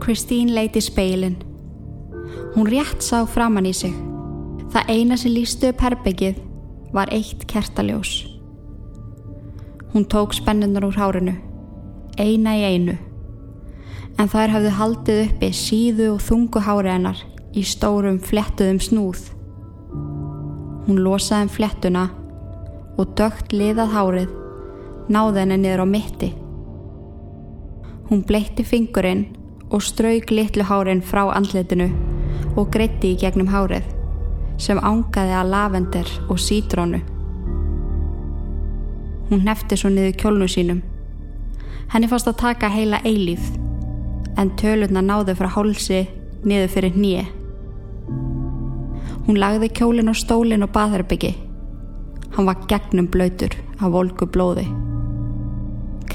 Christine leiti speilin. Hún rétt sá framann í sig. Það eina sem lístu upp herbyggið var eitt kertaljós. Hún tók spennunar úr hárinu, eina í einu. En þær hafðu haldið uppi síðu og þungu hári hennar í stórum flettuðum snúð. Hún losaði um flettuna og dögt liðað hárið náði henni niður á mitti. Hún bleitti fingurinn og strauk litlu hárin frá andletinu og greitti í gegnum hárið sem ángaði að lavender og sítrónu. Hún nefti svo niður kjólnu sínum. Henni fannst að taka heila eilíð en tölurna náðu frá hálsi niður fyrir nýje. Hún lagði kjólin á stólin og baðherbyggi. Hann var gegnum blöytur af volgu blóði.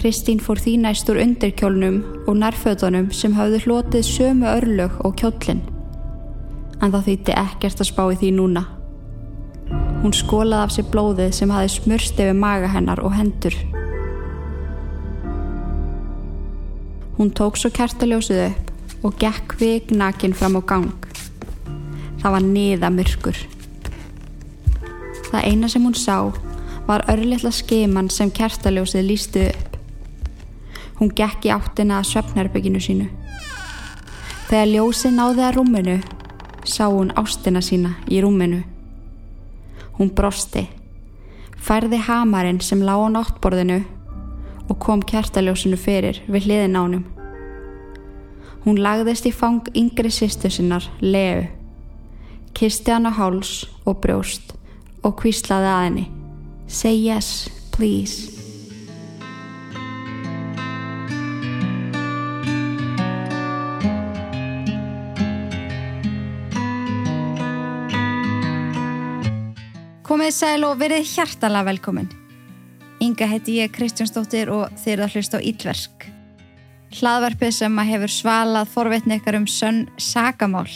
Kristín fór því næst úr undirkjólnum og nærfötunum sem hafðu hlotið sömu örlög og kjólinn. En það þýtti ekkert að spá í því núna. Hún skólaði af sér blóðið sem hafi smurst yfir maga hennar og hendur. Hún tók svo kertaljósið upp og gekk vignakin fram á gang. Það var niða myrkur. Það eina sem hún sá var örlittla skiman sem kertaljósið lístu upp. Hún gekk í áttina að söpnarbygginu sínu. Þegar ljósi náði að rúminu, sá hún ástina sína í rúminu. Hún brosti, færði hamarinn sem lág á náttborðinu og kom kjartaljósinu fyrir við hliðin ánum. Hún lagðist í fang yngri sýstu sinnar, Leu, kisti hann á háls og brjóst og kvíslaði að henni. Say yes, please. Komið sæl og verið hjartalega velkomin. Inga heiti ég Kristjánsdóttir og þeir að hlusta á Ílverk. Hlaðvarpið sem að hefur svalað forveitni ykkar um sönn sagamál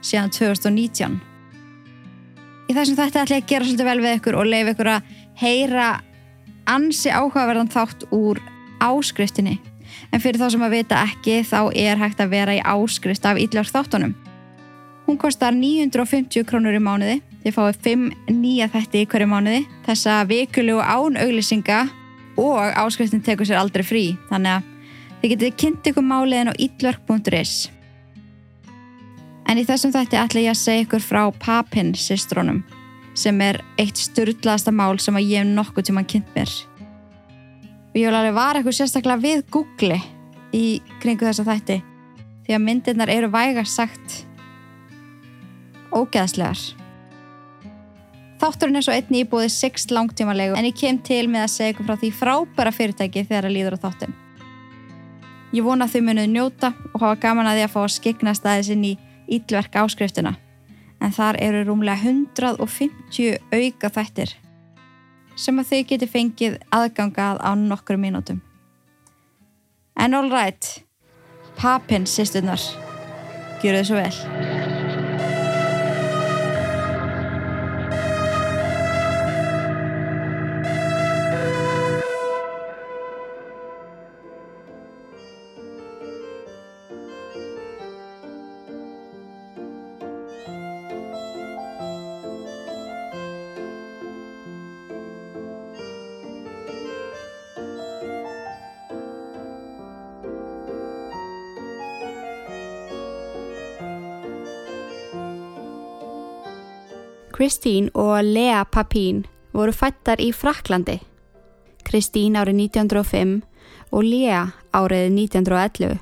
síðan 2019. Í þessum þetta ætla ég að gera svolítið vel við ykkur og leifa ykkur að heyra ansi áhugaverðan þátt úr áskriftinni. En fyrir þá sem að vita ekki þá er hægt að vera í áskrift af Ílverk þáttunum. Hún kostar 950 krónur í mánuði Þið fáið 5 nýja þætti í hverju mánuði, þessa vikulegu án auglýsinga og áskriftin tekur sér aldrei frí. Þannig að þið getið kynnt ykkur máliðin á idlurk.is. En í þessum þætti ætla ég að segja ykkur frá Papin sistrónum sem er eitt styrlaðasta mál sem að ég hef nokkuð tíma kynnt mér. Og ég vil alveg vara ykkur sérstaklega við Google í kringu þessa þætti því að myndirnar eru vægast sagt ógeðslegar. Þátturinn er svo einni íbúið 6 langtímanlegu en ég kem til með að segja ykkur frá því frábæra fyrirtæki þegar að líður á þáttin. Ég vona að þau munuð njóta og hafa gaman að því að fá að skegna staðis inn í ítlverk áskriftina en þar eru rúmlega 150 auka þættir sem að þau geti fengið aðgangað á nokkru mínútum. En all right, papinn sýsturnar, gjur þau svo vel. Christine og Lea Papin voru fættar í Fraklandi. Christine árið 1905 og Lea árið 1911.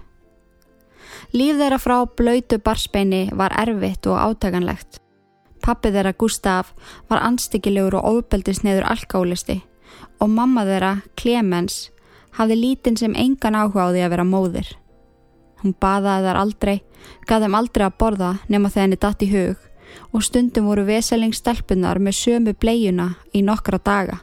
Líf þeirra frá blöytu barsbeini var erfitt og átaganlegt. Pappi þeirra Gustaf var anstíkilegur og ofbeldisneður alkálisti og mamma þeirra, Clemens, hafði lítinn sem engan áhuga á því að vera móðir. Hún baðaði þar aldrei, gaf þeim aldrei að borða nema þegar henni datt í hug og stundum voru veselingstelpunar með sömu bleiuna í nokkra daga.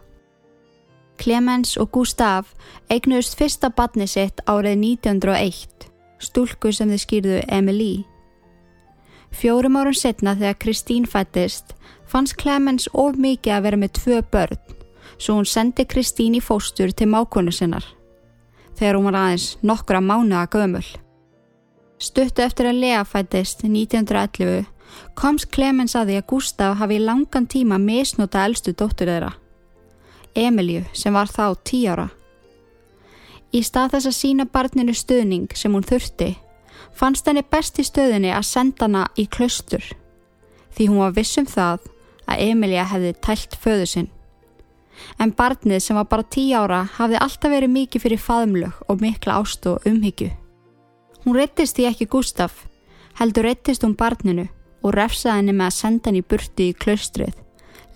Clemens og Gustaf eignuðust fyrsta badni sitt árið 1901, stúlku sem þið skýrðu Emily. Fjórum árun setna þegar Kristín fættist fannst Clemens of mikið að vera með tvö börn, svo hún sendi Kristín í fóstur til mákonu sinnar, þegar hún var aðeins nokkra mánuða gömul. Stuttu eftir að Lea fættist 1911 komst Clemens að því að Gustaf hafi í langan tíma misnota eldstu dóttur þeirra. Emilju sem var þá tí ára. Í stað þess að sína barninu stöðning sem hún þurfti fannst henni best í stöðinni að senda hana í klaustur því hún var vissum það að Emilja hefði tælt föðu sinn. En barnið sem var bara tí ára hafði alltaf verið mikið fyrir faðumlög og mikla ást og umhyggju. Hún reyttist því ekki Gustaf, heldur reyttist hún barninu og refsaði henni með að senda henni burti í klaustrið,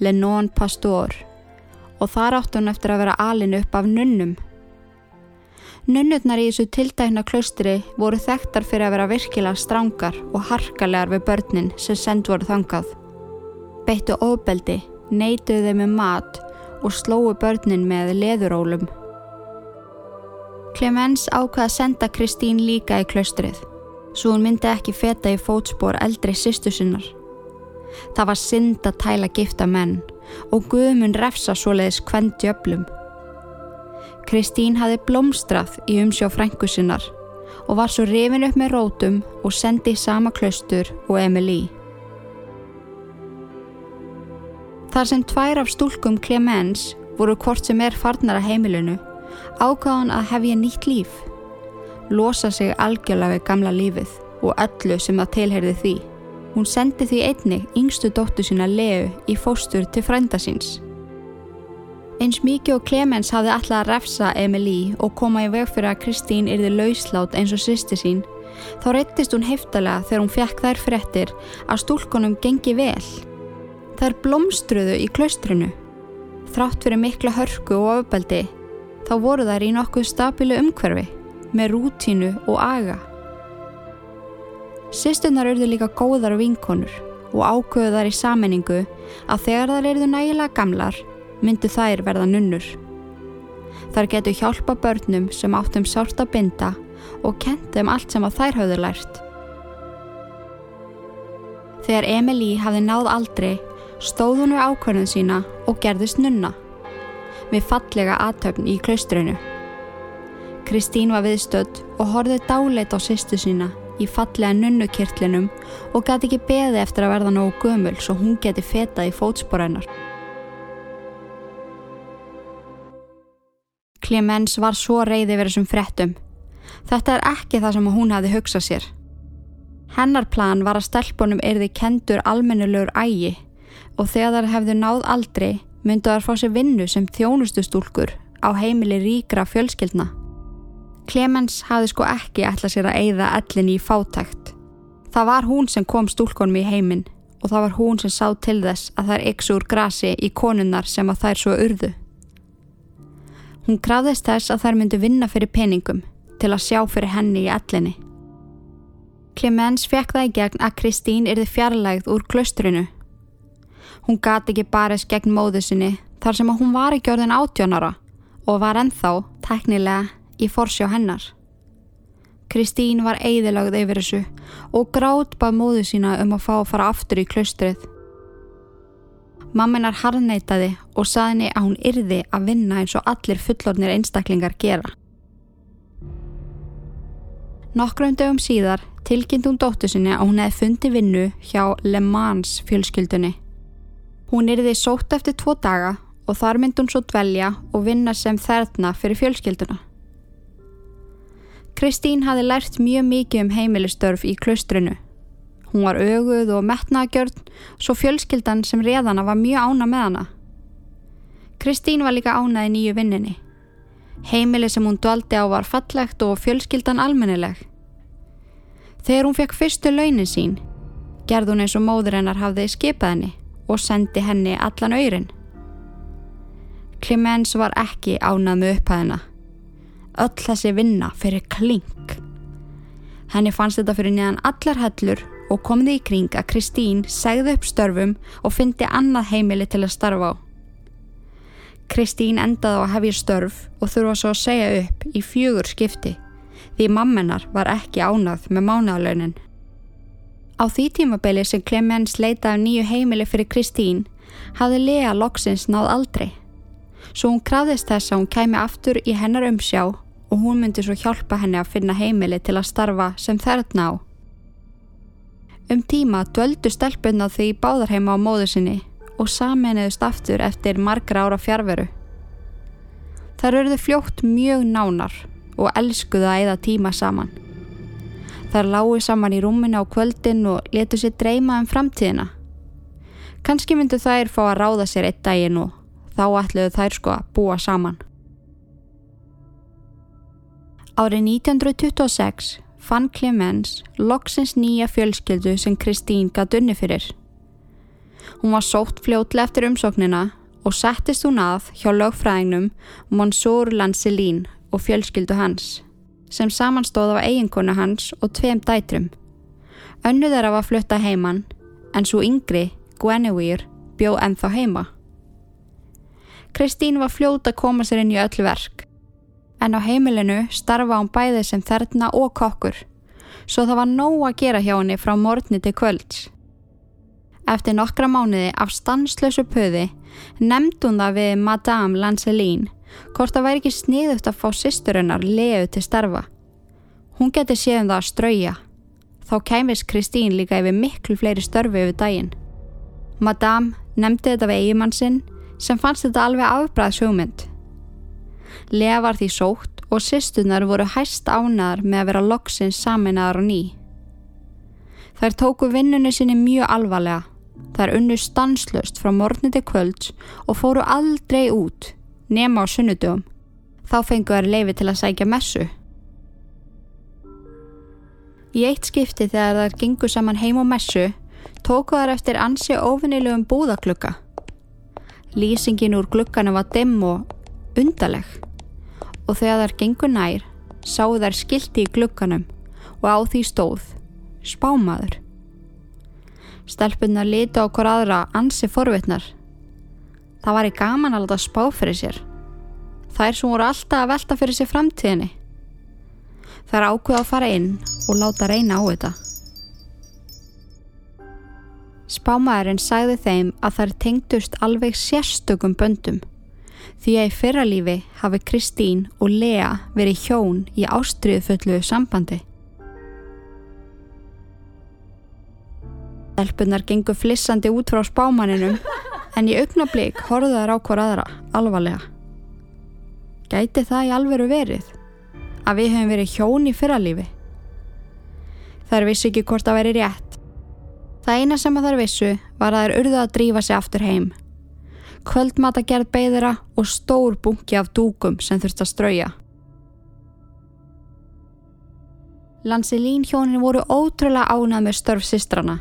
Lennon Pastor, og þar átt hún eftir að vera alin upp af nunnum. Nunnurnar í þessu tildækna klaustri voru þekktar fyrir að vera virkilega strángar og harkalegar við börnin sem send voru þangað. Beittu ofbeldi, neituðu þeim með mat og slóu börnin með leðurólum. Clemens ákvaði að senda Kristín líka í klaustrið svo hún myndi ekki feta í fótspor eldri sýstu sinnar. Það var synd að tæla gifta menn og Guðmun refsa svoleiðis kvendi öflum. Kristín hafi blómstrað í umsjá frængu sinnar og var svo rifin upp með rótum og sendi í sama klaustur og Emilí. Þar sem tvær af stúlkum Clemens voru hvort sem er farnar að heimilinu ákváðan að hefja nýtt líf losa sig algjörlega við gamla lífið og öllu sem það tilherði því. Hún sendi því einni yngstu dóttu sína Leu í fóstur til frænda síns. Eins mikið og Clemens hafði alltaf að refsa Emilí og koma í veg fyrir að Kristín yrði lauslátt eins og sýsti sín, þá reyttist hún heftalega þegar hún fekk þær fréttir að stúlkonum gengi vel. Þær blómstruðu í klaustrinu. Þrátt fyrir mikla hörku og ofbeldi, þá voru þær í nokkuð stabilu umhverfi með rútínu og aga. Sisturnar urðu líka góðar vinkonur og ákvöðu þar í sammenningu að þegar þar erðu nægilega gamlar myndu þær verða nunnur. Þar getur hjálpa börnum sem áttum sárt að binda og kent þeim allt sem að þær hafðu lært. Þegar Emilí hafði náð aldrei stóð hún við ákvörðun sína og gerðist nunna við fallega aðtöfn í klaustrinu. Kristín var viðstödd og horfið dáleit á sýstu sína í fallega nunnukirtlinum og gæti ekki beði eftir að verða nógu gömul svo hún geti fetað í fótsporennar. Clemens var svo reyði verið sem frettum. Þetta er ekki það sem hún hafi hugsað sér. Hennar plan var að stelpunum erði kendur almennulegur ægi og þegar þær hefðu náð aldrei myndu þær fá sér vinnu sem þjónustustúlkur á heimili ríkra fjölskyldna. Clemens hafði sko ekki ætlað sér að eigða ellin í fátækt. Það var hún sem kom stúlkonum í heiminn og það var hún sem sá til þess að þær yksu úr grasi í konunnar sem að þær svo urðu. Hún gráðist þess að þær myndu vinna fyrir peningum til að sjá fyrir henni í ellinni. Clemens fekk það í gegn að Kristín yrði fjarlægð úr klaustrinu. Hún gati ekki barist gegn móðu sinni þar sem að hún var ekki orðin átjónara og var ennþá, teknilega, í forsjá hennar. Kristín var eigðilagð yfir þessu og grátt bað móðu sína um að fá að fara aftur í klaustrið. Mamminar harneitaði og saðinni að hún yrði að vinna eins og allir fullornir einstaklingar gera. Nokkrum dögum síðar tilkynnt hún dóttu sinni að hún hefði fundi vinnu hjá Le Mans fjölskyldunni. Hún yrði sótt eftir tvo daga og þar myndi hún svo dvelja og vinna sem þerna fyrir fjölskylduna. Kristín hafi lært mjög mikið um heimilistörf í klaustrinu. Hún var öguð og metnaðgjörn, svo fjölskyldan sem reðana var mjög ána með hana. Kristín var líka ánaði nýju vinninni. Heimili sem hún dvaldi á var fallegt og fjölskyldan almennileg. Þegar hún fekk fyrstu launin sín, gerð hún eins og móður hennar hafði skipað henni og sendi henni allan öyrin. Clemens var ekki ánað með upphæðina öll þessi vinna fyrir klink. Henni fannst þetta fyrir neðan allar hellur og komði í kring að Kristín segði upp störfum og fyndi annað heimili til að starfa á. Kristín endaði á að hefja störf og þurfa svo að segja upp í fjögur skipti því mammenar var ekki ánað með mánagalaunin. Á því tímabili sem Clemens leitaði nýju heimili fyrir Kristín hafði Lea loksins náð aldrei. Svo hún krafðist þess að hún kæmi aftur í hennar umsjá og hún myndi svo hjálpa henni að finna heimili til að starfa sem þærna á. Um tíma dvöldu stelpunna því báðarheima á móðu sinni og saminuðust aftur eftir margra ára fjárveru. Þar eruðu fljótt mjög nánar og elskuðu að eða tíma saman. Þar lágu saman í rúminu á kvöldin og letu sér dreyma um framtíðina. Kanski myndu þær fá að ráða sér eitt daginn og þá ætluðu þær sko að búa saman. Árið 1926 fann Clemens loksins nýja fjölskyldu sem Kristín gatt unni fyrir. Hún var sótt fljótlega eftir umsóknina og settist hún að hjá lögfræðingnum Monsur Lancelín og fjölskyldu hans, sem samanstóð á eiginkonu hans og tveim dætrum. Önnu þeirra var flutta heimann, en svo yngri, Guinevere, bjó ennþá heima. Kristín var fljóta að koma sér inn í öllu verk, en á heimilinu starfa hún bæði sem þerna og kokkur, svo það var nóg að gera hjá henni frá morgni til kvölds. Eftir nokkra mánuði af stanslösu pöði nefnd hún það við Madame Lancelín hvort það væri ekki sniðugt að fá sýsturinnar leu til starfa. Hún geti séð um það að strauja. Þá kæmis Kristín líka yfir miklu fleiri störfi yfir daginn. Madame nefndi þetta við eigimann sinn sem fannst þetta alveg afbræð sjómynd. Lea var því sótt og sýstunar voru hæst ánaðar með að vera loksins saminnaðar og ný. Þær tóku vinnunni sinni mjög alvarlega. Þær unnu stanslust frá morgni til kvölds og fóru aldrei út nema á sunnudum. Þá fengu þær leifi til að sækja messu. Í eitt skipti þegar þær gengu saman heim og messu tóku þær eftir ansi ofinnilegum búðaklukka. Lýsingin úr glukkanu var dimm og undaleg og þegar þær gengu nær sáu þær skilti í glukkanum og á því stóð spámaður. Stelpunna liti á hver aðra ansi forvitnar. Það var í gaman að láta spá fyrir sér. Það er sem voru alltaf að velta fyrir sér framtíðinni. Það er ákveð að fara inn og láta reyna á þetta. Spámaðurinn sagði þeim að þær tengdust alveg sérstökum böndum því að í fyrralífi hafi Kristín og Lea verið hjón í ástriðfullu sambandi. Elpunar gengur flissandi út frá spámaninum en í augnablík horfðu þær á hver aðra alvarlega. Gæti það í alveru verið að við hefum verið hjón í fyrralífi? Þær vissi ekki hvort að veri rétt. Það eina sem að þær vissu var að þær urðu að drífa sig aftur heim kvöldmatagerð beðira og stór bunki af dúkum sem þurft að strauja. Lansilín hjónin voru ótrúlega ánað með störf sistrana.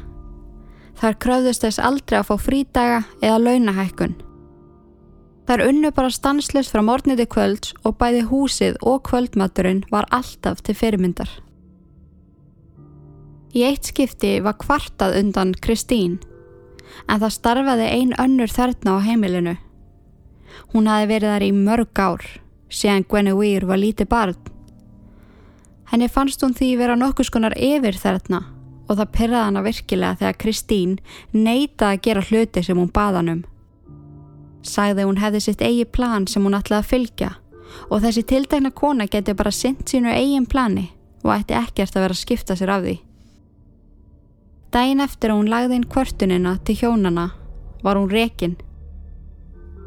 Þar kröðust þess aldrei að fá frídaga eða launahækkun. Þar unnu bara stanslust frá morgniti kvölds og bæði húsið og kvöldmaturinn var alltaf til fyrirmyndar. Í eitt skipti var kvartað undan Kristín en það starfaði ein önnur þarna á heimilinu. Hún hafi verið þar í mörg ár, séðan Gwenevere var lítið barn. Henni fannst hún því vera nokkus konar yfir þarna og það pyrraði hana virkilega þegar Kristín neytaði að gera hluti sem hún baðan um. Sæði hún hefði sitt eigi plan sem hún ætlaði að fylgja og þessi tildækna kona geti bara synt sínu eigin plani og ætti ekkert að vera að skipta sér af því. Dæin eftir að hún lagði inn kvörtunina til hjónana var hún rekin.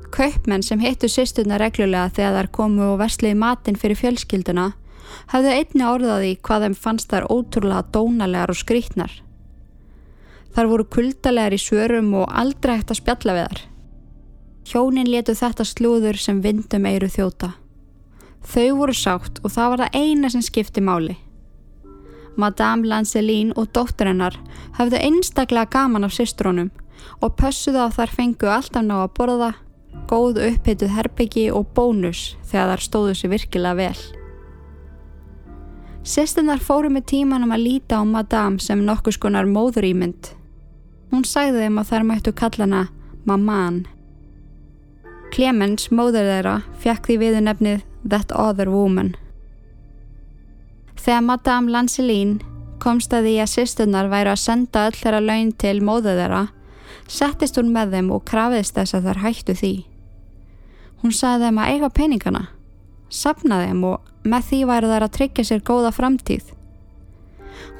Kaupmenn sem hittu sýstuna reglulega þegar þær komu og versliði matinn fyrir fjölskylduna hafðu einni orðaði hvað þeim fannst þær ótrúlega dónalegar og skrítnar. Þar voru kuldalegar í svörum og aldrei hægt að spjalla við þar. Hjónin letu þetta slúður sem vindum eiru þjóta. Þau voru sátt og það var það eina sem skipti máli. Madame Lancelín og dótturinnar hafðu einstaklega gaman af systrónum og pössuðu að þær fengu alltaf ná að borða, góð upphituð herbyggi og bónus þegar þær stóðu sér virkilega vel. Sestinnar fóru með tímanum að líta á Madame sem nokkus konar móðurýmynd. Hún sagði þeim að þær mættu kalla hana Maman. Clemens, móður þeirra, fekk því viðu nefnið That Other Woman. Þegar Madame Lancelín komst að því að sýstunar væri að senda öll þeirra laun til móðu þeirra, settist hún með þeim og krafiðist þess að þær hættu því. Hún saði þeim að eiga peningana, sapna þeim og með því væru þær að tryggja sér góða framtíð.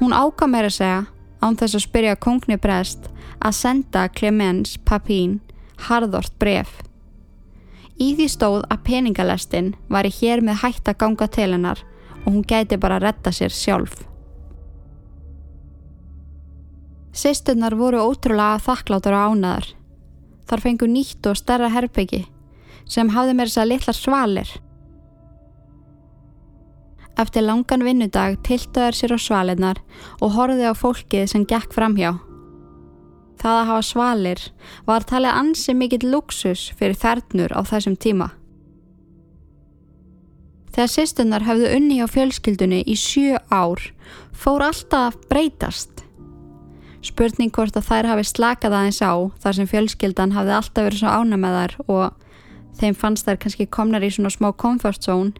Hún áka meira segja, án þess að spyrja kongni brest, að senda Clemens Papín harðort bref. Í því stóð að peningalestin var í hér með hægt að ganga til hennar og hún gæti bara að retta sér sjálf. Sisturnar voru ótrúlega þakkláttur og ánaðar. Þar fengu nýtt og starra herbyggi sem hafði mér þess að litla svalir. Eftir langan vinnudag tiltaður sér á svalinnar og horfið á fólkið sem gekk framhjá. Það að hafa svalir var talið ansi mikill luxus fyrir þernur á þessum tíma. Þegar sýstunnar hafðu unni á fjölskyldunni í sjö ár fór alltaf breytast. Spurning hvort að þær hafi slakað aðeins á þar sem fjölskyldan hafði alltaf verið svo ána með þær og þeim fannst þær kannski komnar í svona smá comfort zone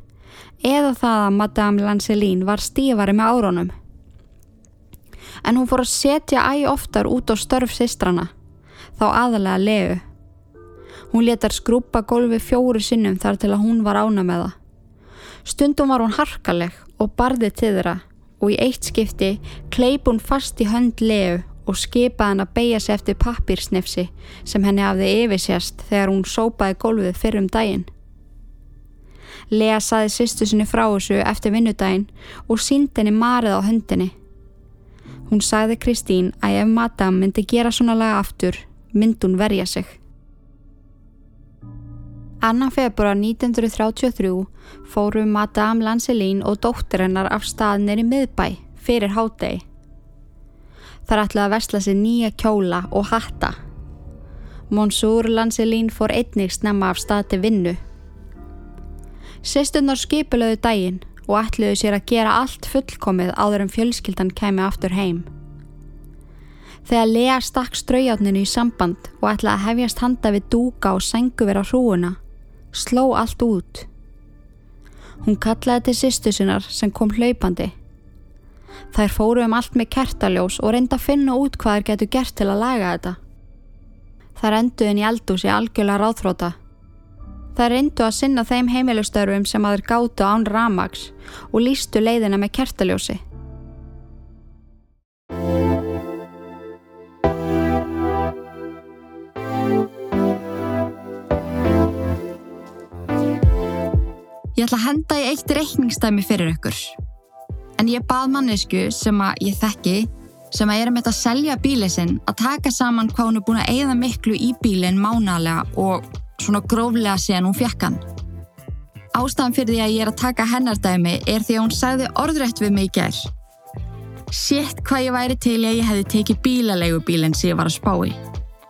eða það að Madame Lancelín var stífari með árónum en hún fór að setja æg oftar út á störf sistrana, þá aðalega leu. Hún letar skrúpa gólfi fjóru sinnum þar til að hún var ána með það. Stundum var hún harkaleg og barði til þeirra og í eitt skipti kleip hún fast í hönd leu og skipaði hann að beigja sig eftir pappirsnefsi sem henni hafði yfirsjast þegar hún sópaði gólfið fyrrum daginn. Lea saði sýstu sinni frá þessu eftir vinnudaginn og sínd henni marið á höndinni. Hún sagði Kristín að ef Madame myndi gera svona laga aftur, myndi hún verja sig. Annan februar 1933 fóru Madame Lancelín og dóttir hennar af staðnir í miðbæ fyrir hádegi. Þar ætlaði að vestla sér nýja kjóla og hatta. Monsúr Lancelín fór einnig snemma af stað til vinnu. Sestunnar skipilöðu daginn og ætluðu sér að gera allt fullkomið áður en fjölskyldan kemi aftur heim. Þegar Lea stakk straujáttninu í samband og ætlaði að hefjast handa við dúka og sengu vera hrúuna, sló allt út. Hún kallaði til sýstu sinnar sem kom hlaupandi. Þær fóru um allt með kertaljós og reynda að finna út hvað þær getur gert til að laga þetta. Þær enduðin í eldúsi algjörlega ráðfróta Það reyndu að sinna þeim heimilustörfum sem aður gáttu án ramags og lístu leiðina með kertaljósi. Ég ætla að henda í eitt reikningstæmi fyrir ykkur. En ég bað mannesku sem að ég þekki, sem að er um þetta að selja bílið sinn, að taka saman hvað hún er búin að eigða miklu í bílinn mánalega og svona gróflega síðan hún fjekk hann. Ástafan fyrir því að ég er að taka hennardæmi er því að hún sagði orðrætt við mig í gerð. Sétt hvað ég væri til að ég hefði tekið bílalegu bílinn sem ég var að spá í.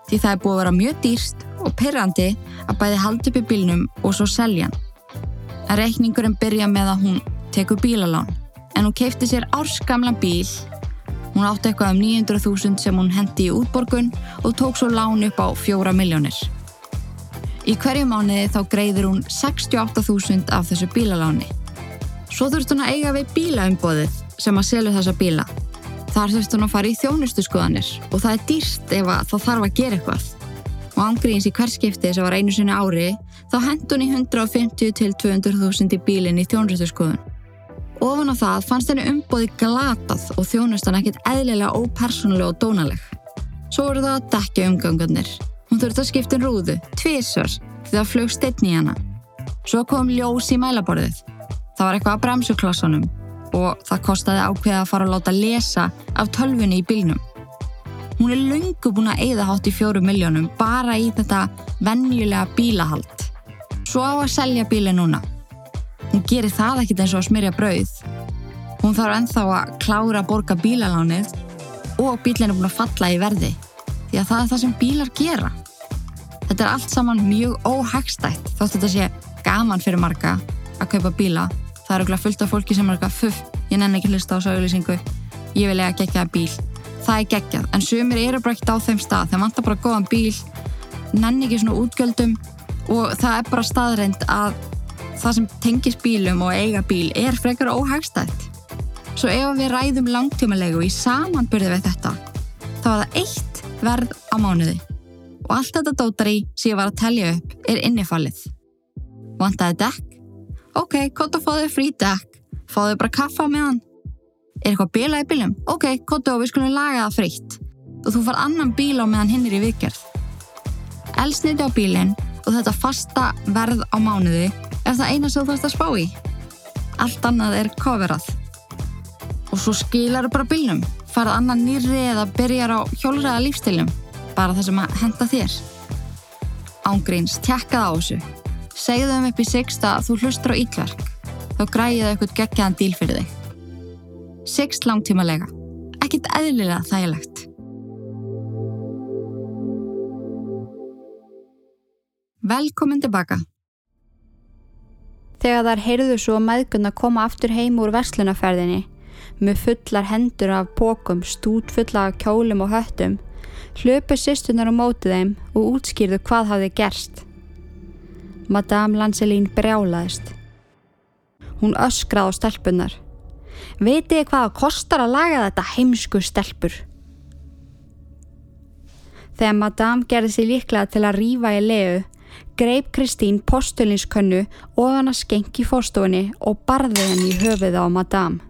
Því það er búið að vera mjög dýrst og perrandi að bæði halda upp í bílnum og svo selja hann. En reikningurinn byrja með að hún tekur bílalán. En hún keipti sér árskamlan bíl. Hún átti eitthvað um 900.000 sem hún hendi í útborgun og tók svo lán upp á 4 miljónir. Í hverju mánuði þá greiður hún 68.000 af þessu bílaláni. Svo þurft hún að eiga við bílaumbóðið sem að selja þessa bíla. Þar þurft hún að fara í þjónustu skoðanir og það er dýrst ef það þarf að gera eitthvað. Og ángríðins í hverskipti sem var einu sinni ári þá hend hún í 150 til 200.000 í bílinn í þjónustu skoðun. Ofan á það fannst henni umbóði glatað og þjónustan ekkit eðlilega ópersonlega og dónaleg. Svo voru það að dekja umgangarnir Hún þurfti að skipta um rúðu, tvísvars, því það flög steitn í hana. Svo kom ljós í mælaborðið. Það var eitthvað að bremsuklossunum og það kostiði ákveða að fara að láta lesa af tölfunni í bílnum. Hún er lungu búin að eigða hátt í fjóru miljónum bara í þetta vennjulega bílahald. Svo á að selja bíli núna. Hún gerir það ekkit eins og að smyrja brauð. Hún þarf enþá að klára að borga bílalánið og bílinn er búin að falla í verði því að það er það sem bílar gera. Þetta er allt saman mjög óhagstætt þótt þetta sé gaman fyrir marga að kaupa bíla. Það er okkur fullt af fólki sem er eitthvað fuff, ég nenni ekki hlusta á sáulýsingu, ég vil eiga gegjaða bíl. Það er geggjað, en sumir eru bara ekkert á þeim stað, þeim vantar bara góðan bíl, nenni ekki svona útgjöldum og það er bara staðreind að það sem tengis bílum og eiga bíl er frekar óhagstætt. Svo ef við ræðum langtímalegu í samanbyrði við þetta, þá er það eitt verð á mánuði og allt þetta dótari sem ég var að telja upp er innifallið. Vantaði dekk, Ok, fá þig frí dekk. Þig bara kaffa með hann. Er eitthvað bíla í bílum? Ok, kottu og við skulum laga það frítt. Og þú far annan bíl á meðan hinn er í viðgerð. Elsniti á bílinn og þetta fasta verð á mánuði er það eina sem þú þarfst að spá í. Allt annað er coverað. Og svo skilar þú bara bílnum. Farað annan nýrri eða byrjar á hjólræða lífstilum. Bara það sem að henda þér. Ángríns, tjekkað á þessu. Segðu þeim upp í Sixt að þú hlustur á ítverk. Þá græði þau eitthvað geggjaðan díl fyrir þig. Sixt langtímalega. Ekkert eðlilega þægilegt. Velkomin tilbaka. Þegar þar heyrðu svo maðgunna koma aftur heim úr verslunaferðinni með fullar hendur af pókum, stút fulla af kjólum og höttum, hlöpu sýstunar á mótið þeim og útskýrðu hvað hafði gerst. Madame Lancelín brjálaðist. Hún öskraði á stelpunar. Veitir hvað það kostar að laga þetta heimsku stelpur? Þegar Madame gerði sér líklega til að rýfa í leu, greip Kristín postulinskönnu ofan að skenki fórstofunni og barði henni í höfuð á Madame.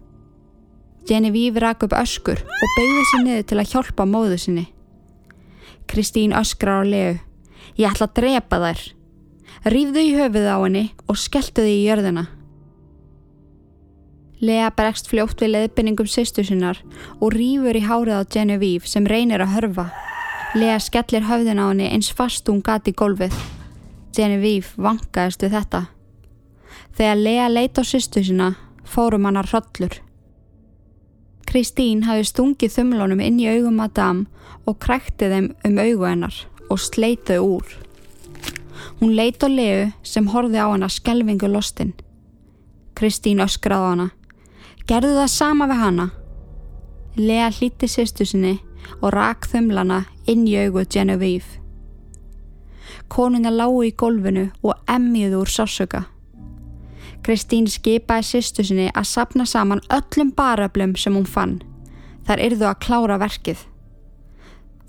Genevieve rak upp öskur og beigði sér niður til að hjálpa móðu sinni. Kristín öskrar á leu. Ég ætla að drepa þær. Rýfðu í höfuð á henni og skelltu þið í jörðina. Lea bregst fljótt við leðbynningum sýstu sinnar og rýfur í hárið á Genevieve sem reynir að hörfa. Lea skellir höfðin á henni eins fast hún gati gólfið. Genevieve vangaðist við þetta. Þegar Lea leita á sýstu sinna fórum hann að hrollur. Kristín hafi stungið þumlónum inn í augum Madame og krækti þeim um augu hennar og sleitaði úr. Hún leita á Leu sem horfi á hana skelvingu lostin. Kristín öskraði hana. Gerðu það sama við hana. Lea hlíti sýstu sinni og rak þumlana inn í augu Genevieve. Konuna lágu í gólfinu og emmiðu úr sásöka. Kristín skipaði sýstu sinni að sapna saman öllum baröflum sem hún fann. Þar yrðu að klára verkið.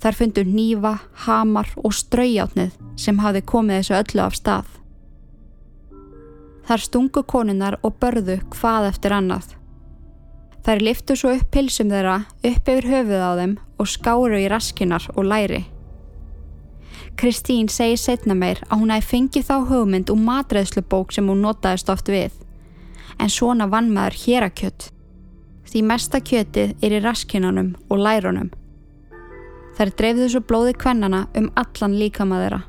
Þar fundu nýfa, hamar og ströyjátnið sem hafi komið þessu öllu af stað. Þar stungu konunar og börðu hvað eftir annað. Þær liftu svo upp pilsum þeirra upp yfir höfuð á þeim og skáru í raskinar og læri. Kristín segir setna meir að hún hafi fengið þá hugmynd og matreðslubók sem hún notaðist oft við. En svona vann maður hérakjött. Því mesta kjötið er í raskinanum og lærunum. Þær dreifðu svo blóði kvennana um allan líkama þeirra.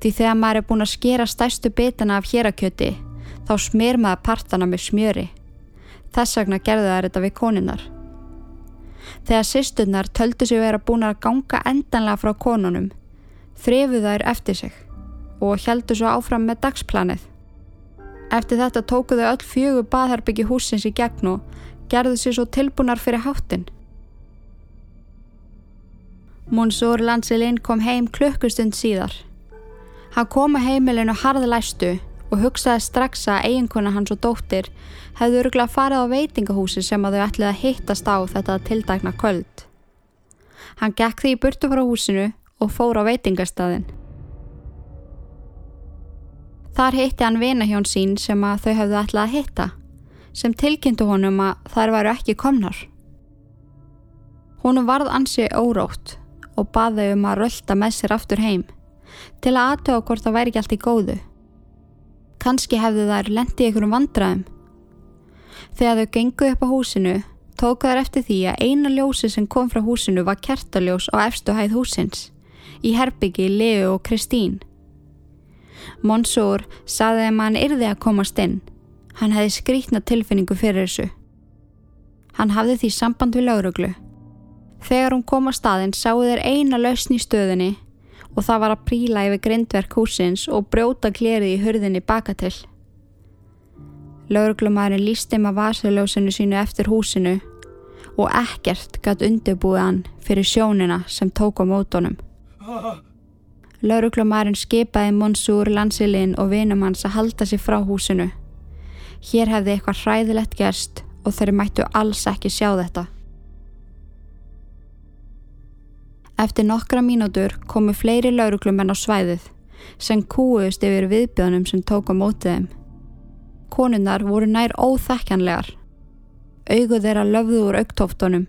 Því þegar maður er búin að skera stærstu bitana af hérakjöti þá smir maður partana með smjöri. Þess vegna gerðu þær þetta við koninnar. Þegar sýstunnar töldu sig vera búin að ganga endanlega frá konunum þrefu þær eftir sig og heldu svo áfram með dagsplanið. Eftir þetta tóku þau öll fjögur baðherbyggi húsins í gegn og gerðu sér svo tilbúnar fyrir háttin. Monsur Lancelin kom heim klukkustund síðar. Hann kom að heimilinu harðlæstu og hugsaði strax að eiginkona hans og dóttir hefðu öruglega farið á veitingahúsi sem að þau ætlið að hittast á þetta tildagna kvöld. Hann gekk því í burtu frá húsinu og fór á veitingastadin. Þar hitti hann vinahjón sín sem að þau hefðu ætlað að hitta, sem tilkynntu honum að þær varu ekki komnar. Húnum varð ansi órótt og baði um að rölda með sér aftur heim, til að aðtöða hvort það væri ekki allt í góðu. Kanski hefðu þær lendið ykkur um vandraðum. Þegar þau genguð upp á húsinu, tók þær eftir því að eina ljósi sem kom frá húsinu var kertaljós á efstu hæð húsins í herbyggi Leo og Kristín. Monsur saði að hann yrði að komast inn. Hann hefði skrítna tilfinningu fyrir þessu. Hann hafði því samband við lauruglu. Þegar hún kom á staðinn sáu þeir eina lausn í stöðunni og það var að príla yfir grindverk húsins og brjóta klerið í hurðinni baka til. Lauruglumærin lísti maður vasaljósinu sínu eftir húsinu og ekkert gætt undirbúið hann fyrir sjónina sem tók á mótonum. Lauruglumærin skipaði Monsúr, Lansilinn og vinum hans að halda sér frá húsinu. Hér hefði eitthvað hræðilegt gerst og þeir mættu alls ekki sjá þetta. Eftir nokkra mínútur komu fleiri lauruglumenn á svæðið sem kúust yfir viðbjörnum sem tók á mótið þeim. konunnar voru nær óþekkjanlegar. Augu þeirra löfðu úr auktóftunum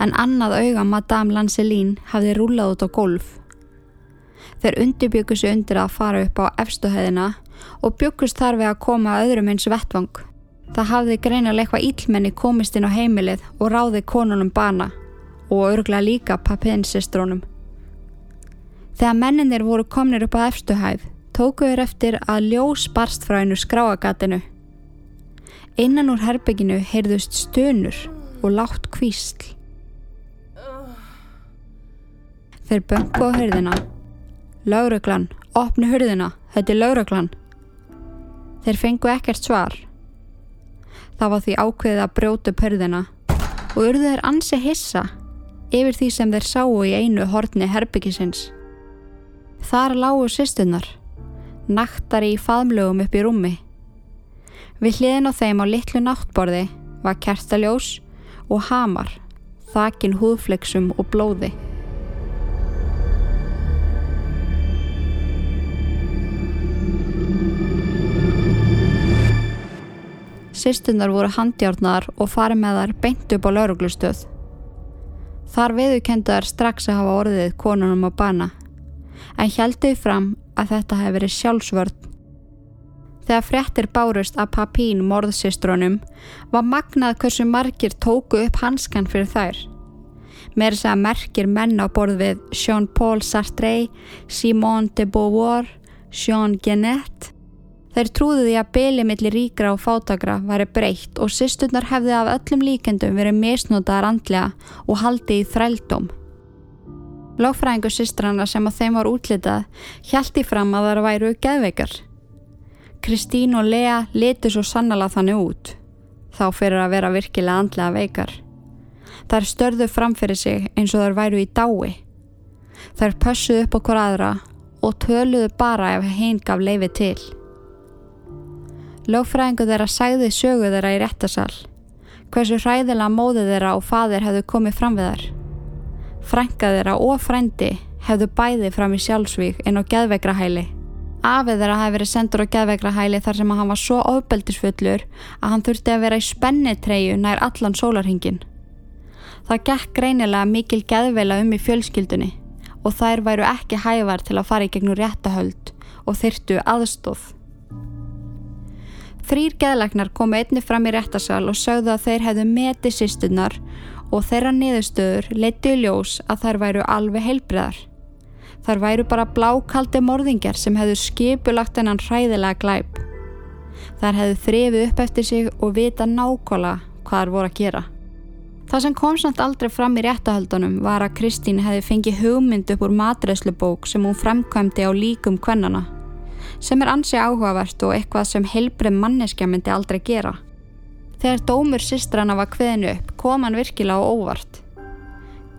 en annað auga Madame Lancelín hafði rúlað út á golf. Þeir undirbyggu sig undir að fara upp á efstuhæðina og byggust þar við að koma að öðrum eins vettvang. Það hafði greinilega eitthvað íllmenni komist inn á heimilið og ráði konunum bana og örgla líka pappinsistrónum. Þegar menninir voru komnir upp á efstuhæð tókuður eftir að ljós barst frá einu skráagatinu Innan úr herbygginu heyrðust stönur og látt kvísl. Þeir böngu á hörðina. Lauruglan, opni hörðina, þetta er lauruglan. Þeir fengu ekkert svar. Það var því ákveðið að brjóta upp hörðina og urðu þeir ansi hissa yfir því sem þeir sáu í einu hortni herbyggisins. Þar lágu sýstunar, naktari í faðmlögum upp í rúmi. Við hliðin á þeim á litlu náttborði var kertaljós og hamar, þakin húðfleksum og blóði. Sistundar voru handjárnar og farið með þar beint upp á lauruglustöð. Þar viðukenduðar strax að hafa orðið konunum á bana, en helduði fram að þetta hefði verið sjálfsvörn Þegar fréttir bárust af papín morðsistrónum var magnað hversu margir tóku upp hanskan fyrir þær. Mér þess að merkir menn á borð við Jean-Paul Sartre, Simone de Beauvoir, Jean Genet. Þeir trúðu því að byli millir ríkra og fátagra væri breytt og sýsturnar hefði af öllum líkendum verið misnótaðar andlega og haldið í þrældóm. Lófræðingu sýstrana sem að þeim var útlitað hjælti fram að það væru geðveikar. Kristín og Lea litu svo sannala þannig út, þá fyrir að vera virkilega andlega veikar. Þær störðu framfyrir sig eins og þær væru í dái. Þær pössuðu upp hver aðra og töluðu bara ef heim gaf leifi til. Lögfræðingu þeirra sæði sögu þeirra í réttasal, hversu hræðilega móðu þeirra og fadir hefðu komið fram við þær. Frænka þeirra og frændi hefðu bæði fram í sjálfsvík en á geðveikra hæli. Afið þeirra hafi verið sendur á geðveikra hæli þar sem hann var svo ofbeldisfullur að hann þurfti að vera í spennitreyu nær allan sólarhingin. Það gekk greinilega mikil geðveila um í fjölskyldunni og þær væru ekki hævar til að fara í gegnum réttahöld og þyrtu aðstóð. Þrýr geðlagnar komu einni fram í réttasal og sögðu að þeir hefðu metið sýstunar og þeirra niðurstöður leitið ljós að þær væru alveg heilbriðar. Þar væru bara blákaldi morðingar sem hefðu skipulagt hennan hræðilega glæp. Þar hefðu þrefið upp eftir sig og vita nákvæmlega hvað þar voru að gera. Það sem kom samt aldrei fram í réttahaldunum var að Kristín hefði fengið hugmynd upp úr matreðslubók sem hún fremkvæmdi á líkum kvennana. Sem er ansi áhugavert og eitthvað sem heilbrið manneskja myndi aldrei gera. Þegar dómur sýstrana var kveðinu upp kom hann virkilega á óvart.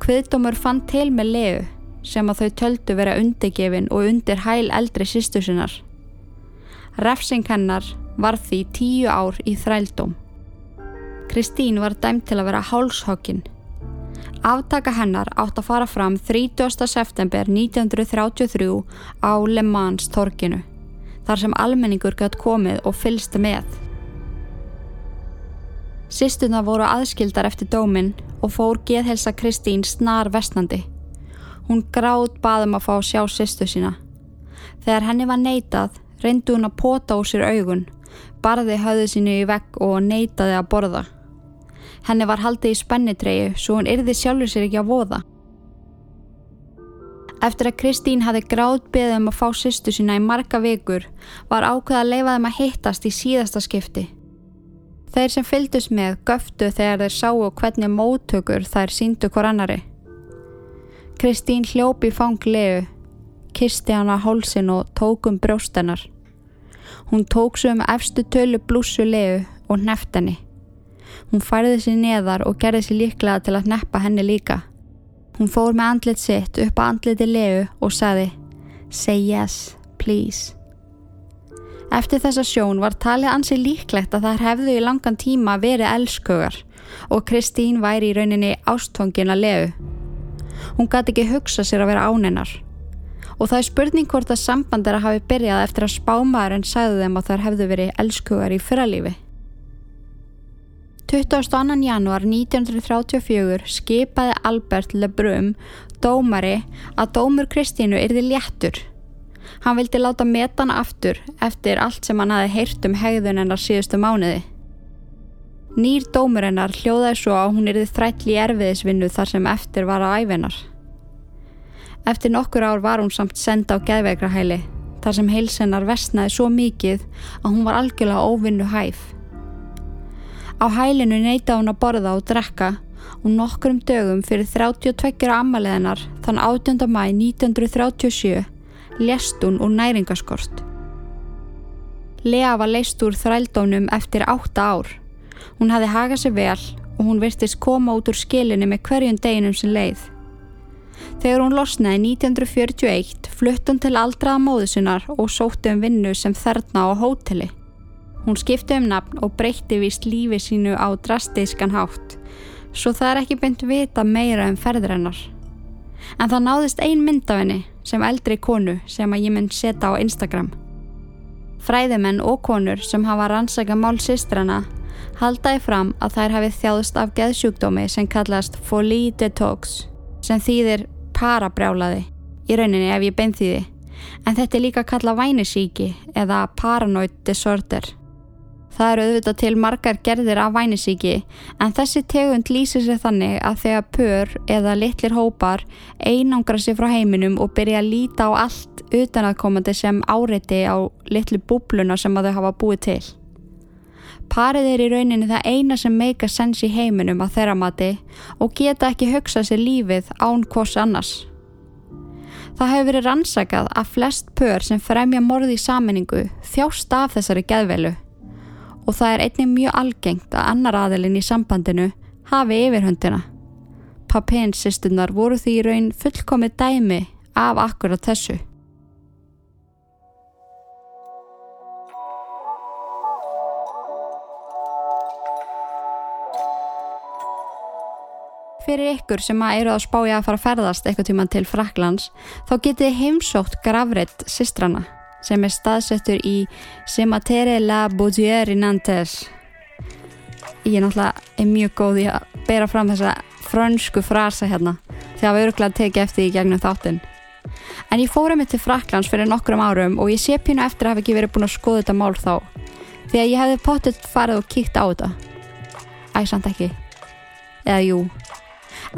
Kveðdómur fann til með leu sem að þau töldu vera undirgefin og undir hæl eldri sýstu sinnar. Refsing hennar var því tíu ár í þrældóm. Kristín var dæmt til að vera hálshokkin. Aftaka hennar átt að fara fram 30. september 1933 á Le Mans torkinu, þar sem almenningur gætt komið og fylsta með. Sistuna voru aðskildar eftir dóminn og fór geðhelsa Kristín snar vestnandi. Hún gráð baðum að fá að sjá sýstu sína. Þegar henni var neitað, reyndi hún að pota úr sér augun, barði höfðu sínu í vegg og neitaði að borða. Henni var haldið í spennitreyju svo hún yrði sjálfur sér ekki að voða. Eftir að Kristín hafi gráð beðum að fá sýstu sína í marga vikur var ákveð að leifa þeim að hittast í síðasta skipti. Þeir sem fyldust með göftu þegar þeir sáu hvernig móttökur þær síndu hver annari. Kristín hljópi fang leu, kisti hann á hálsin og tók um brjóstennar. Hún tók svo um efstu tölu blússu leu og neft henni. Hún færði sér neðar og gerði sér líklega til að neppa henni líka. Hún fór með andlit sitt upp á andliti leu og saði Say yes, please. Eftir þessa sjón var talið ansi líklegt að þær hefðu í langan tíma verið elskögar og Kristín væri í rauninni ástfangin að leu. Hún gæti ekki hugsa sér að vera ánennar. og það er spurning hvort að samband að hafi byrjað eftir að spámaðurinn sagði þeim að þær hefðu verið elskugar í fyrralífi. 22. januar 1934 skipaði Albert Lebrum, dómari, að dómur Kristínu yrði léttur. Hann vildi láta metana aftur eftir allt sem hann hafi heyrt um hegðun hennar síðustu mánuði. Nýr dómur hennar hljóðaði svo að hún yrði þræll í erfiðisvinnu þar sem eftir var að æfinar. Eftir nokkur ár var hún samt senda á geðveikrahæli þar sem heilsennar vestnaði svo mikið að hún var algjörlega óvinnu hæf. Á hælinu neyta hún að borða og drekka og nokkrum dögum fyrir 32 ammaliðinar þann 18. mæ 1937 lest hún úr næringaskort. Lea var leist úr þrældónum eftir 8 ár. Hún hafi hagað sér vel og hún virtist koma út úr skilinu með hverjum deginum sem leið. Þegar hún losnaði 1941 flutt hún til aldraða móðusinnar og sótti um vinnu sem þerna á hóteli. Hún skipti um nafn og breytti vist lífi sínu á drastískan hátt, svo það er ekki beint vita meira um ferður hennar. En það náðist ein mynd af henni sem eldri konu sem að ég mynd setja á Instagram. Fræðimenn og konur sem hafa rannsaka mál sýstrana haldaði fram að þær hafi þjáðust af geðsjúkdómi sem kallast folie detox sem þýðir parabrjálaði í rauninni ef ég beint þýði en þetta er líka kalla vænisíki eða paranoid disorder. Það eru auðvitað til margar gerðir af vænisíki en þessi tegund lýsir sér þannig að þegar pör eða litlir hópar einangra sér frá heiminum og byrja að líta á allt utanaðkomandi sem áreiti á litlu búbluna sem að þau hafa búið til. Parið er í rauninni það eina sem meika sens í heiminum að þeirra mati og geta ekki hugsað sér lífið án hvors annars. Það hefur verið rannsakað að flest pör sem fremja morði í saminningu þjást af þessari geðvelu og það er einnig mjög algengt að annar aðelin í sambandinu hafi yfirhundina. Papins sýstunar voru því í raun fullkomið dæmi af akkurat þessu. Fyrir ykkur sem að eru að spája að fara að ferðast eitthvað tíman til Fraklands þá getið heimsótt gravreitt sýstrana sem er staðsettur í Sematere la Baudière í Nantes. Ég er náttúrulega mjög góð í að bera fram þessa frönsku frasa hérna að við öruglega tekið eftir í gegnum þáttinn. En ég fóra mig til Fraklands fyrir nokkrum árum og ég sé pínu eftir að hafa ekki verið búin að skoða þetta mál þá því að ég hefði pottitt farið og kíkt á þetta. Æsand ekki. Eða jú.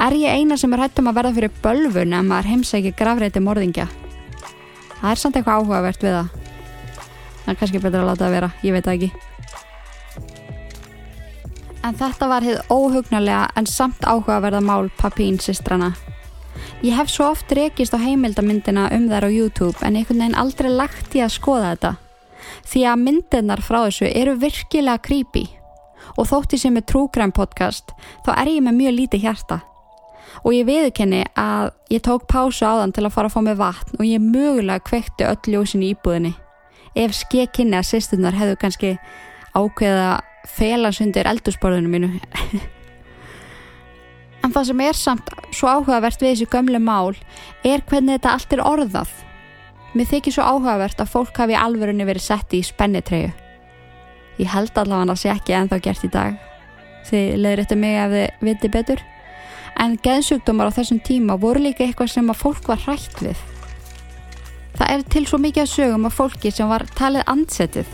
Er ég eina sem er hættum að verða fyrir bölvun en maður heimsækir gravreiti morðingja? Það er samt eitthvað áhugavert við það. Það er kannski betur að láta það vera, ég veit það ekki. En þetta var hitt óhugnarlega en samt áhugaverða mál Papín sýstrana ég hef svo oft rekist á heimildamyndina um þær á YouTube en einhvern veginn aldrei lagt í að skoða þetta. Því að myndirnar frá þessu eru virkilega creepy. Og þótt ég sem er True podcast þá er ég með mjög lítið hjarta og ég viðkenni að ég tók pásu á þann til að fara að fá mig vatn og ég mögulega kvekti öll ljósin í íbúðinni. Ef skekkinni að sýstunar hefðu kannski ákveða felansundir eldursporðinu mínu. en það sem er samt svo áhugavert við þessu gömle mál er hvernig þetta allt er orðað. Mér þykir svo áhugavert að fólk hafi alverðinu verið sett í spennitreyju. Ég held allavega að það sé ekki ennþá gert í dag. Þið leður þetta mig ef þið viti betur en geðsjúkdómar á þessum tíma voru líka eitthvað sem að fólk var hrætt við. Það er til svo mikið að sögum af fólki sem var talið ansettið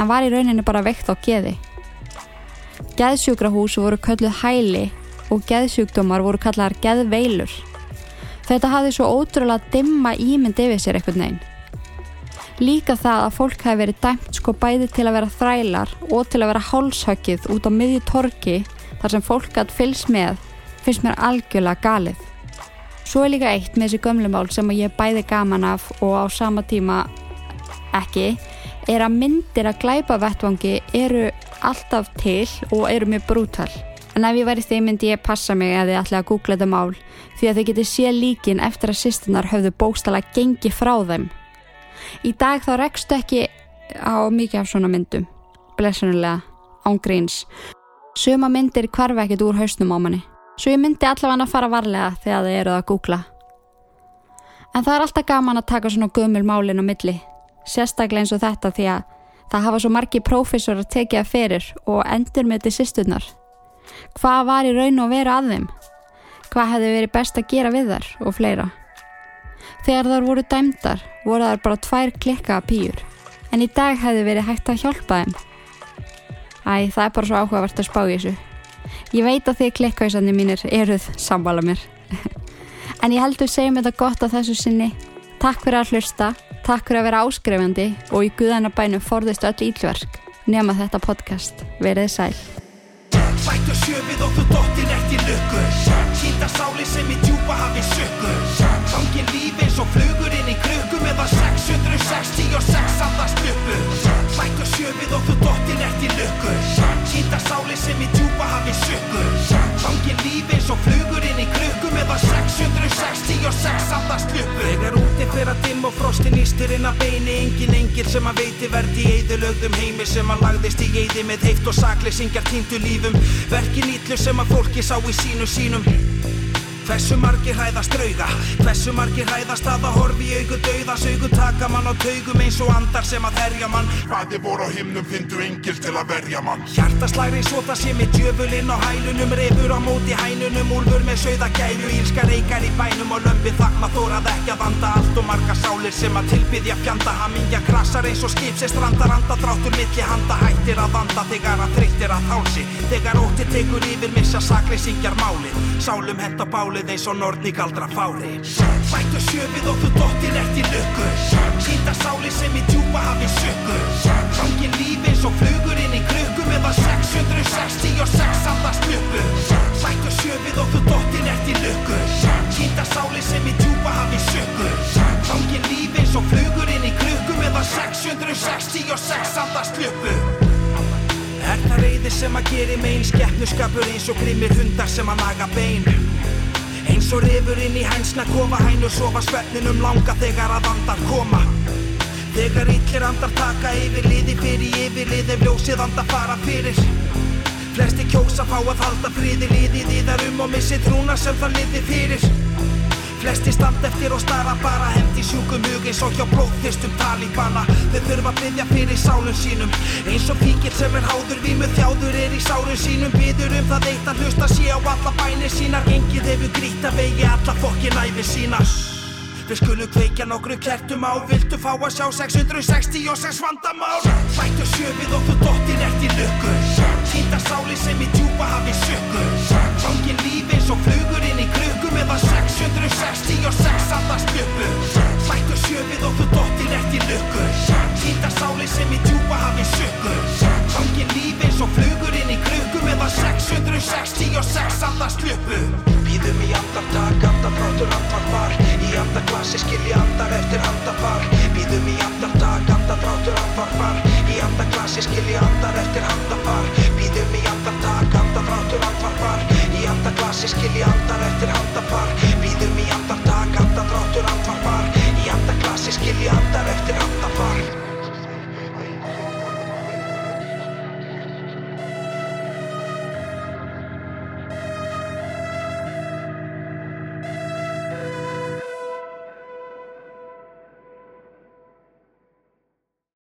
en var í rauninni bara veikt á geði. Geðsjúkrahús voru kölluð hæli og geðsjúkdómar voru kallaðar geðveilur. Þetta hafði svo ótrúlega dimma ímynd yfir sér eitthvað neinn. Líka það að fólk hafi verið dæmt sko bæði til að vera þrælar og til að vera hálshöggið út á miðju torki þar sem fólk hatt fylgst með finnst mér algjörlega galið. Svo er líka eitt með þessi gömlumál sem ég bæði gaman af og á sama tíma ekki, er að myndir að glæpa vettvangi eru alltaf til og eru mjög brútal. En ef ég væri því myndi ég passa mig að þið ætla að googla þetta mál því að þið getur sé líkin eftir að sýstunar höfðu bóstala gengi frá þeim. Í dag þá rekstu ekki á mikið af svona myndum, blessunulega, án gríns. Suma myndir kvarfa ekkert úr hausnum á manni svo ég myndi allavega að fara varlega þegar þið eruð að googla. En það er alltaf gaman að taka svona gömul málin á milli, sérstaklega eins og þetta því að það hafa svo margi prófessor að tekja fyrir og endur með þetta sýsturnar. Hvað var í raun og veru að þeim? Hvað hefði verið best að gera við þar og fleira? Þegar þar voru dæmdar voru þar bara tvær klikkaða pýjur en í dag hefði verið hægt að hjálpa þeim. Æ, það er bara svo áhugavert að spá í þessu. Ég veit að því klikkvæsandi mínir eruð samvala mér. En ég heldur segjum þetta gott á þessu sinni. Takk fyrir að hlusta, takk fyrir að vera áskrifandi og í Guðanabænum forðist öll ílverk nema þetta podcast. Verið sæl. Sættu sjöfið og þú dottir eftir lukku Sýnda sáli sem í djúpa hafi sökku Fangin lífi eins og flugur inn í krukku Meða 666 andast uppu Sættu sjöfið og þú dottir eftir lukku Sýnda sáli sem í djúpa hafi sökku Fangin lífi eins og flugur inn í krukku Meða 666 andast uppu Þegar úti fyrir að dimm og frostin ístir inn að beini. Engin engil sem að veiti verði í eðilögðum heimi Sem að lagðist í eði með heift og sakleysingjar týndu lífum. Verkin ítlu sem að fólki sá í sínu sínum Hversu margir hræðast drauga? Hversu margir hræðast að að horfi í augu dauða? Saugu taka mann á taugum eins og andar sem að herja mann. Hvaði voru á himnum fyndu engil til að verja mann. Hjartaslæri svo það sé með djöfulinn á hælunum Refur á móti hænunum, úlfur með sauða gæru Ílska reykar í bænum og lömpi þakma þórað ekki að vanda Allt og marga sálir sem að tilbyðja fjanda. Hamingja krasar eins og skip sem strandar anda Dráttur milli handa hættir að vanda Þegar að þreyttir að þálsi Þegar ótti tekur yfir missa sakleysingjar máli Sálum hent á bálið eins og nortni galdra fári Sættu sjöfið og þú dottir eftir lukku. Sýnda sáli sem í djúpa hafi sökku Fangin lífi eins og flugur inn í krukku Meða 666 andast uppu Sættu sjöfið og þú dottir eftir lukku. Sýnda sáli sem í djúpa hafi sökku Fangin lífi eins og flugur inn í krukku Meða 666 andast uppu Er það reyði sem að geri megin Skeppnuskapur eins og grimmir hundar sem að naga bein Eins og rifur inn í hænsna kofa hænur sofa svefninum langa þegar að andar koma. Þegar illir andar taka yfir liði fyrir yfir lið ef ljósið andar fara fyrir. Flesti kjósa fá að halda friði liðið í þar um og missi trúna sem það liði fyrir Flesti stand eftir og stara bara hendi sjúkum hug eins og hjá blóðþyrstum talíbana Þeir þurfa að byggja fyrir sálum sínum. Eins og píkill sem er háður vímu þjáður er í sálum sínum. Byður um það eitt að hlusta sé á alla bænir sínar. Engið hefur grýtt að vegi alla fokkin æfi sína. Við skulum kveikja nokkru kertum á. Viltu fá að sjá 666 vandamál? Sættu sjöfið og þú dottir eftir lukku. Sýnda sáli sem í djúpa hafi sökku Fangin lífi eins og flugur inn í krukku Meða 766 allar spjöppu Lækku sjöfið og þú dottir eftir lukku. Hýta sálinn sem í djúpa hafi sökku Hangir líf eins og flugur inn í klukku meðan 666 allar spjöppu Býðum í andartak, andarfrátur, andarfar Í andarklassi skilji andar eftir andafar Býðum í andartak, andarfrátur, andarfar Í andarklassi skilji andar eftir andafar Býðum í andartak, andarfrátur, andarfar Í andarklassi skilji andar eftir andafar esta vez te